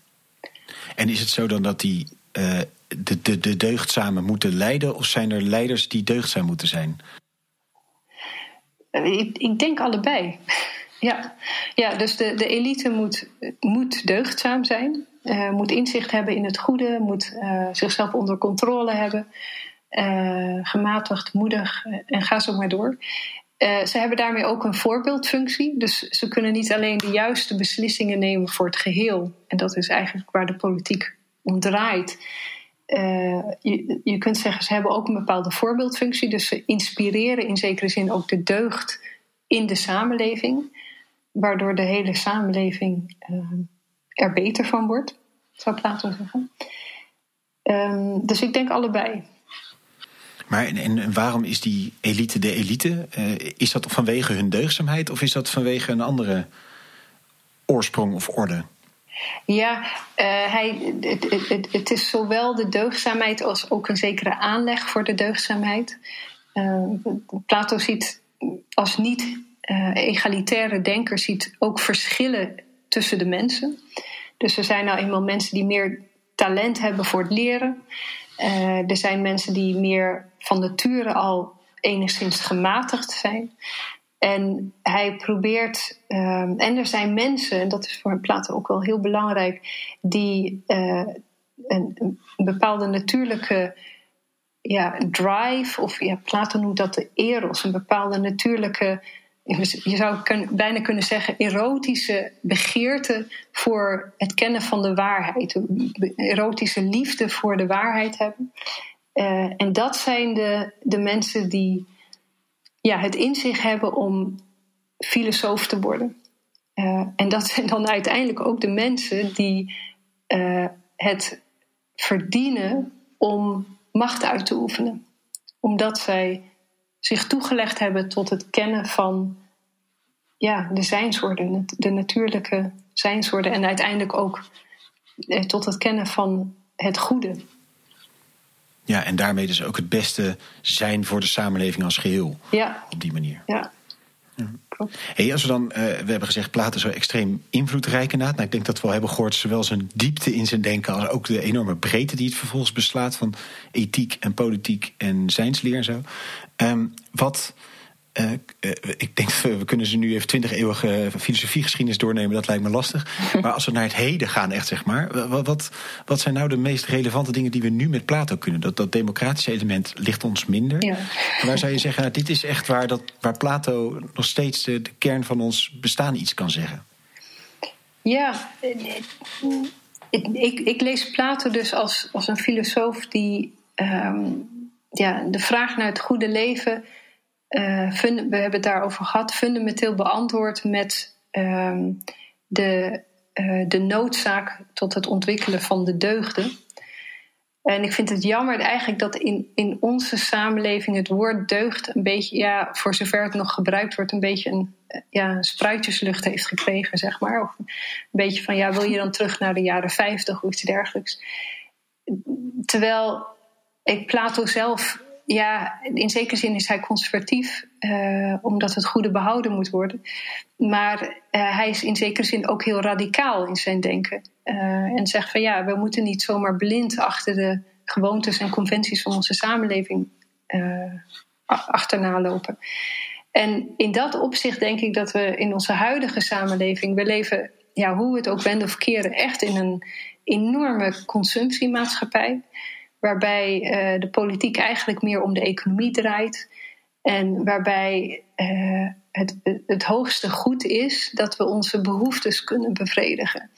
En is het zo dan dat die uh, de, de, de deugdzamen moeten leiden, of zijn er leiders die deugdzaam moeten zijn?
Ik, ik denk allebei. Ja, ja dus de, de elite moet, moet deugdzaam zijn, uh, moet inzicht hebben in het goede, moet zichzelf onder controle hebben, uh, gematigd, moedig en ga zo maar door. Ze hebben daarmee ook een voorbeeldfunctie, dus ze kunnen niet alleen de juiste beslissingen nemen voor het geheel, en dat is eigenlijk waar de politiek om draait. je, je kunt zeggen, ze hebben ook een bepaalde voorbeeldfunctie, dus ze inspireren in zekere zin ook de deugd in de samenleving waardoor de hele samenleving uh, er beter van wordt, zou Plato zeggen. Um, dus ik denk allebei.
Maar en, waarom is die elite de elite? Uh, is dat vanwege hun deugdzaamheid of is dat vanwege een andere oorsprong of orde?
Ja, uh, hij, het, het, het, is zowel de deugdzaamheid als ook een zekere aanleg voor de deugdzaamheid. Uh, Plato ziet als niet uh, egalitaire denker ziet ook verschillen tussen de mensen. Dus er zijn nou eenmaal mensen die meer talent hebben voor het leren. Er zijn mensen die meer van nature al enigszins gematigd zijn. En hij probeert, um, en er zijn mensen, en dat is voor Plato ook wel heel belangrijk, die een, een, bepaalde natuurlijke ja, drive, of ja, Plato noemt dat de eros, een bepaalde natuurlijke, je zou bijna kunnen zeggen, erotische begeerte voor het kennen van de waarheid, erotische liefde voor de waarheid hebben. Uh, en dat zijn de, de mensen die ja, het in zich hebben om filosoof te worden. Uh, en dat zijn dan uiteindelijk ook de mensen die uh, het verdienen om macht uit te oefenen. Omdat zij zich toegelegd hebben tot het kennen van ja, de zijnswoorden, de natuurlijke zijnswoorden. En uiteindelijk ook eh, tot het kennen van het goede.
Ja, en daarmee dus ook het beste zijn voor de samenleving als geheel.
Ja.
Op die manier.
Ja.
Hey, als we dan, uh, we hebben gezegd, Plato zo extreem invloedrijk inderdaad. Nou, ik denk dat we wel hebben gehoord, zowel zijn diepte in zijn denken als ook de enorme breedte die het vervolgens beslaat van ethiek en politiek en zijnsleer en zo. Um, wat uh, ik denk, we kunnen ze nu even twintig eeuwige filosofiegeschiedenis doornemen. Dat lijkt me lastig. Maar als we naar het heden gaan, echt zeg maar. Wat, wat zijn nou de meest relevante dingen die we nu met Plato kunnen? Dat, dat democratische element ligt ons minder. Ja. Waar zou je zeggen, nou, dit is echt waar, dat, waar Plato nog steeds de, de kern van ons bestaan iets kan zeggen?
Ja, ik, ik, ik lees Plato dus als, als een filosoof die um, ja, de vraag naar het goede leven uh, we hebben het daarover gehad, fundamenteel beantwoord met uh, de, uh, de noodzaak tot het ontwikkelen van de deugden. En ik vind het jammer eigenlijk dat in, in onze samenleving het woord deugd een beetje, ja, voor zover het nog gebruikt wordt, een beetje een ja, spruitjeslucht heeft gekregen, zeg maar. Of een beetje van, ja, wil je dan terug naar de jaren 50 of iets dergelijks. Terwijl ik Plato zelf ja, in zekere zin is hij conservatief, uh, omdat het goede behouden moet worden. Maar uh, hij is in zekere zin ook heel radicaal in zijn denken. Uh, en zegt van ja, we moeten niet zomaar blind achter de gewoontes en conventies van onze samenleving achterna lopen. En in dat opzicht denk ik dat we in onze huidige samenleving, we leven, ja, hoe we het ook wenden of keren, echt in een enorme consumptiemaatschappij waarbij uh, de politiek eigenlijk meer om de economie draait. En waarbij uh, het, het hoogste goed is dat we onze behoeftes kunnen bevredigen.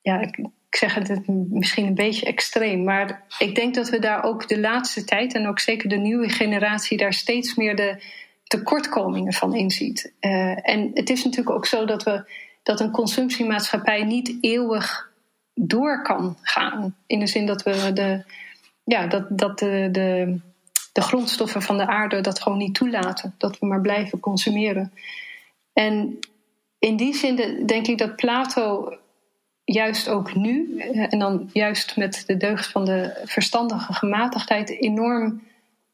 Ja, ik, ik zeg het misschien een beetje extreem, maar ik denk dat we daar ook de laatste tijd en ook zeker de nieuwe generatie daar steeds meer de tekortkomingen van inziet. Uh, en het is natuurlijk ook zo dat we dat een consumptiemaatschappij niet eeuwig door kan gaan. In de zin dat we de, ja, dat, dat de, de, de grondstoffen van de aarde dat gewoon niet toelaten. Dat we maar blijven consumeren. En in die zin denk ik dat Plato juist ook nu, eh, en dan juist met de deugd van de verstandige gematigdheid, enorm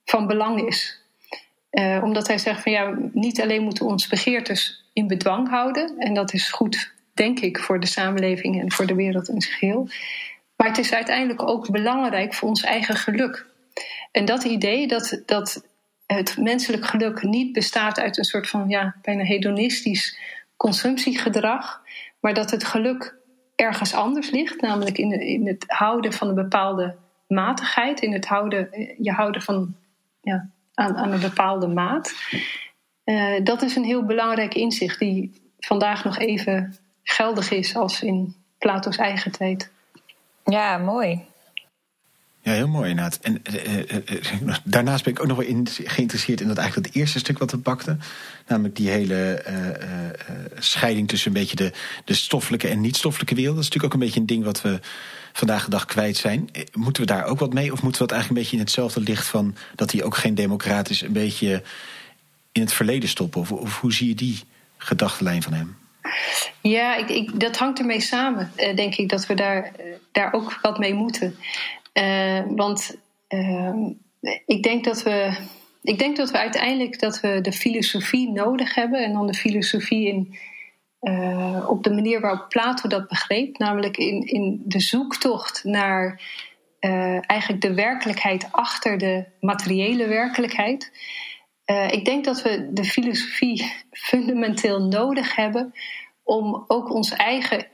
van belang is. Uh, omdat hij zegt van ja, niet alleen moeten we ons begeertes in bedwang houden, en dat is goed denk ik, voor de samenleving en voor de wereld in zijn geheel. Maar het is uiteindelijk ook belangrijk voor ons eigen geluk. En dat idee dat, dat het menselijk geluk niet bestaat uit een soort van ja, bijna hedonistisch consumptiegedrag, maar dat het geluk ergens anders ligt, namelijk in, in het houden van een bepaalde matigheid, in het houden, je houden van, ja, aan, aan een bepaalde maat. Uh, dat is een heel belangrijk inzicht die vandaag nog even geldig is als in Plato's eigen tijd.
Ja, mooi.
Ja, heel mooi inderdaad. En uh, uh, daarnaast ben ik ook nog wel in, geïnteresseerd in dat eigenlijk het eerste stuk wat we pakten. Namelijk die hele scheiding tussen een beetje de, de stoffelijke en niet-stoffelijke wereld. Dat is natuurlijk ook een beetje een ding wat we vandaag de dag kwijt zijn. Moeten we daar ook wat mee? Of moeten we dat eigenlijk een beetje in hetzelfde licht van dat hij ook geen democraat is, een beetje in het verleden stoppen? Of, of hoe zie je die gedachtenlijn van hem?
Ja, ik, ik, dat hangt ermee samen, uh, denk ik, dat we daar, uh, daar ook wat mee moeten. Uh, want ehm, ik denk dat we. Ik denk dat we uiteindelijk dat we de filosofie nodig hebben. En dan de filosofie in, op de manier waarop Plato dat begreep. Namelijk in, in de zoektocht naar eigenlijk de werkelijkheid achter de materiële werkelijkheid. Uh, ik denk dat we de filosofie fundamenteel nodig hebben om ook ons eigen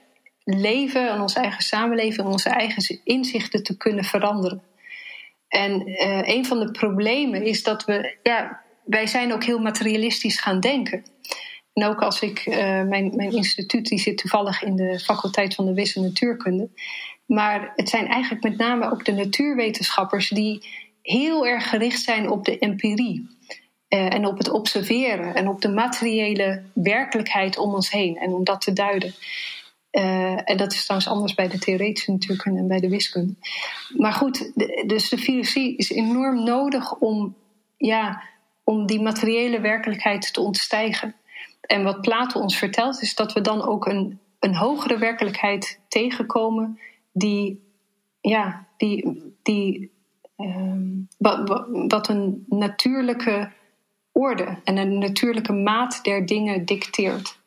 leven en onze eigen samenleving, onze eigen inzichten te kunnen veranderen. En uh, een van de problemen is dat we, ja, wij zijn ook heel materialistisch gaan denken. En ook als ik, uh, mijn, mijn instituut die zit toevallig in de faculteit van de Wis- en Natuurkunde. Maar het zijn eigenlijk met name ook de natuurwetenschappers die heel erg gericht zijn op de empirie. Uh, en op het observeren en op de materiële werkelijkheid om ons heen en om dat te duiden. Uh, en dat is trouwens anders bij de theoretische natuurkunde en bij de wiskunde. Maar goed, dus de filosofie is enorm nodig om, ja, om die materiële werkelijkheid te ontstijgen. En wat Plato ons vertelt, is dat we dan ook een, een hogere werkelijkheid tegenkomen die, ja, die, die wat, wat een natuurlijke orde en een natuurlijke maat der dingen dicteert.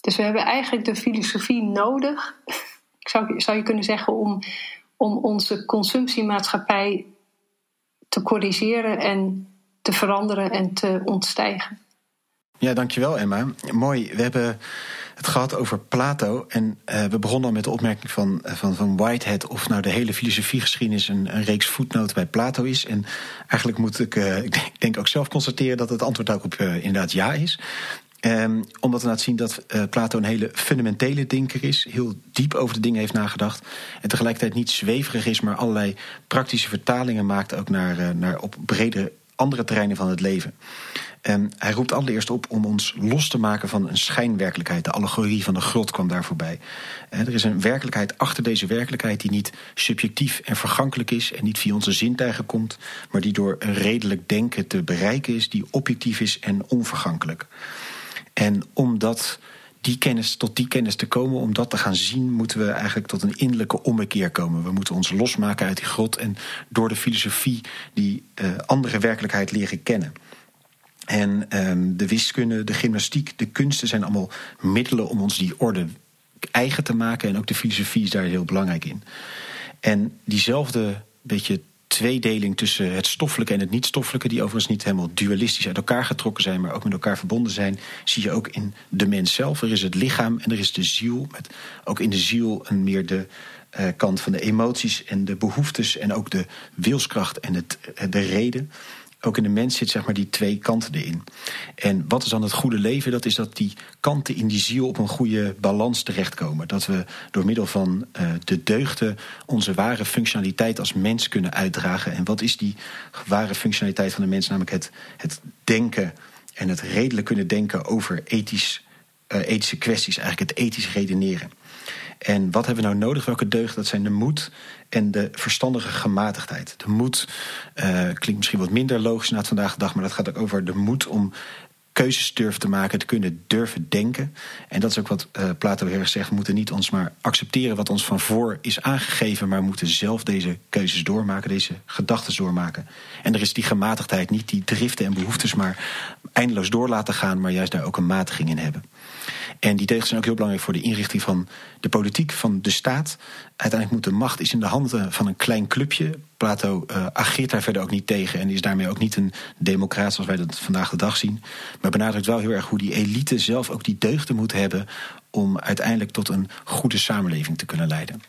Dus we hebben eigenlijk de filosofie nodig, zou, zou je kunnen zeggen, om, om onze consumptiemaatschappij te corrigeren en te veranderen en te ontstijgen.
Ja, dankjewel Emma. Mooi. We hebben het gehad over Plato. En uh, we begonnen al met de opmerking van, van, van Whitehead... of nou de hele filosofiegeschiedenis een, een reeks voetnoten bij Plato is. En eigenlijk moet ik, uh, ik denk ook zelf constateren... dat het antwoord daarop uh, inderdaad ja is. Um, omdat we laten zien dat uh, Plato een hele fundamentele denker is. Heel diep over de dingen heeft nagedacht. En tegelijkertijd niet zweverig is, maar allerlei praktische vertalingen maakt ook naar, naar op brede andere terreinen van het leven. Hij roept allereerst op om ons los te maken van een schijnwerkelijkheid. De allegorie van de grot kwam daar voorbij. Er is een werkelijkheid achter deze werkelijkheid die niet subjectief en vergankelijk is en niet via onze zintuigen komt, maar die door een redelijk denken te bereiken is, die objectief is en onvergankelijk. En om dat, die kennis, tot die kennis te komen, om dat te gaan zien, moeten we eigenlijk tot een innerlijke ommekeer komen. We moeten ons losmaken uit die grot en door de filosofie die uh, andere werkelijkheid leren kennen. En um, de wiskunde, de gymnastiek, de kunsten zijn allemaal middelen om ons die orde eigen te maken. En ook de filosofie is daar heel belangrijk in. En diezelfde beetje tweedeling tussen het stoffelijke en het niet-stoffelijke, die overigens niet helemaal dualistisch uit elkaar getrokken zijn, maar ook met elkaar verbonden zijn, zie je ook in de mens zelf. Er is het lichaam en er is de ziel. Met ook in de ziel een meer de uh, kant van de emoties en de behoeftes en ook de wilskracht en het, de reden ook in de mens zit zeg maar die twee kanten erin. En wat is dan het goede leven? Dat is dat die kanten in die ziel op een goede balans terechtkomen. Dat we door middel van uh, de deugden onze ware functionaliteit als mens kunnen uitdragen. En wat is die ware functionaliteit van de mens? Namelijk het, het denken en het redelijk kunnen denken over ethisch, uh, ethische kwesties. Eigenlijk het ethisch redeneren. En wat hebben we nou nodig? Welke deugd? Dat zijn de moed en de verstandige gematigdheid. De moed uh, klinkt misschien wat minder logisch na vandaag de dag, maar dat gaat ook over de moed om keuzes durven te maken, te kunnen durven denken. En dat is ook wat uh, Plato heel erg zegt. We moeten niet ons maar accepteren wat ons van voor is aangegeven, maar moeten zelf deze keuzes doormaken, deze gedachten doormaken. En er is die gematigdheid, niet die driften en behoeftes maar eindeloos door laten gaan, maar juist daar ook een matiging in hebben. En die deugden zijn ook heel belangrijk voor de inrichting van de politiek, van de staat. Uiteindelijk moet de macht is in de handen van een klein clubje. Plato uh, ageert daar verder ook niet tegen en is daarmee ook niet een democraat zoals wij dat vandaag de dag zien. Maar benadrukt wel heel erg hoe die elite zelf ook die deugden moet hebben om uiteindelijk tot een goede samenleving te kunnen leiden.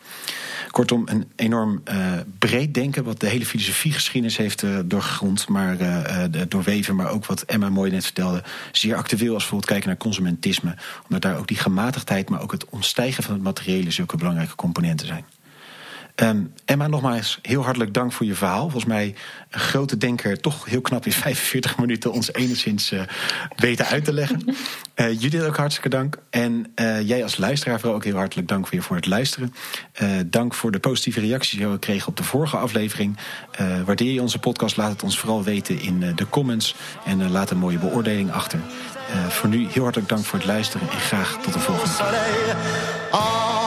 Kortom, een enorm uh, breed denken, wat de hele filosofiegeschiedenis heeft uh, doorgrond, maar doorweven, maar ook wat Emma mooi net vertelde, zeer actueel als bijvoorbeeld kijken naar consumentisme, omdat daar ook die gematigdheid, maar ook het ontstijgen van het materiële zulke belangrijke componenten zijn. Um, Emma, nogmaals heel hartelijk dank voor je verhaal. Volgens mij een grote denker, toch heel knap in 45 minuten ons enigszins uh, weten uit te leggen. Uh, Judith ook hartstikke dank. En uh, jij als luisteraar vooral ook heel hartelijk dank weer voor het luisteren. dank voor de positieve reacties die we kregen op de vorige aflevering. waardeer je onze podcast, laat het ons vooral weten in de comments. En laat een mooie beoordeling achter. voor nu heel hartelijk dank voor het luisteren en graag tot de volgende keer.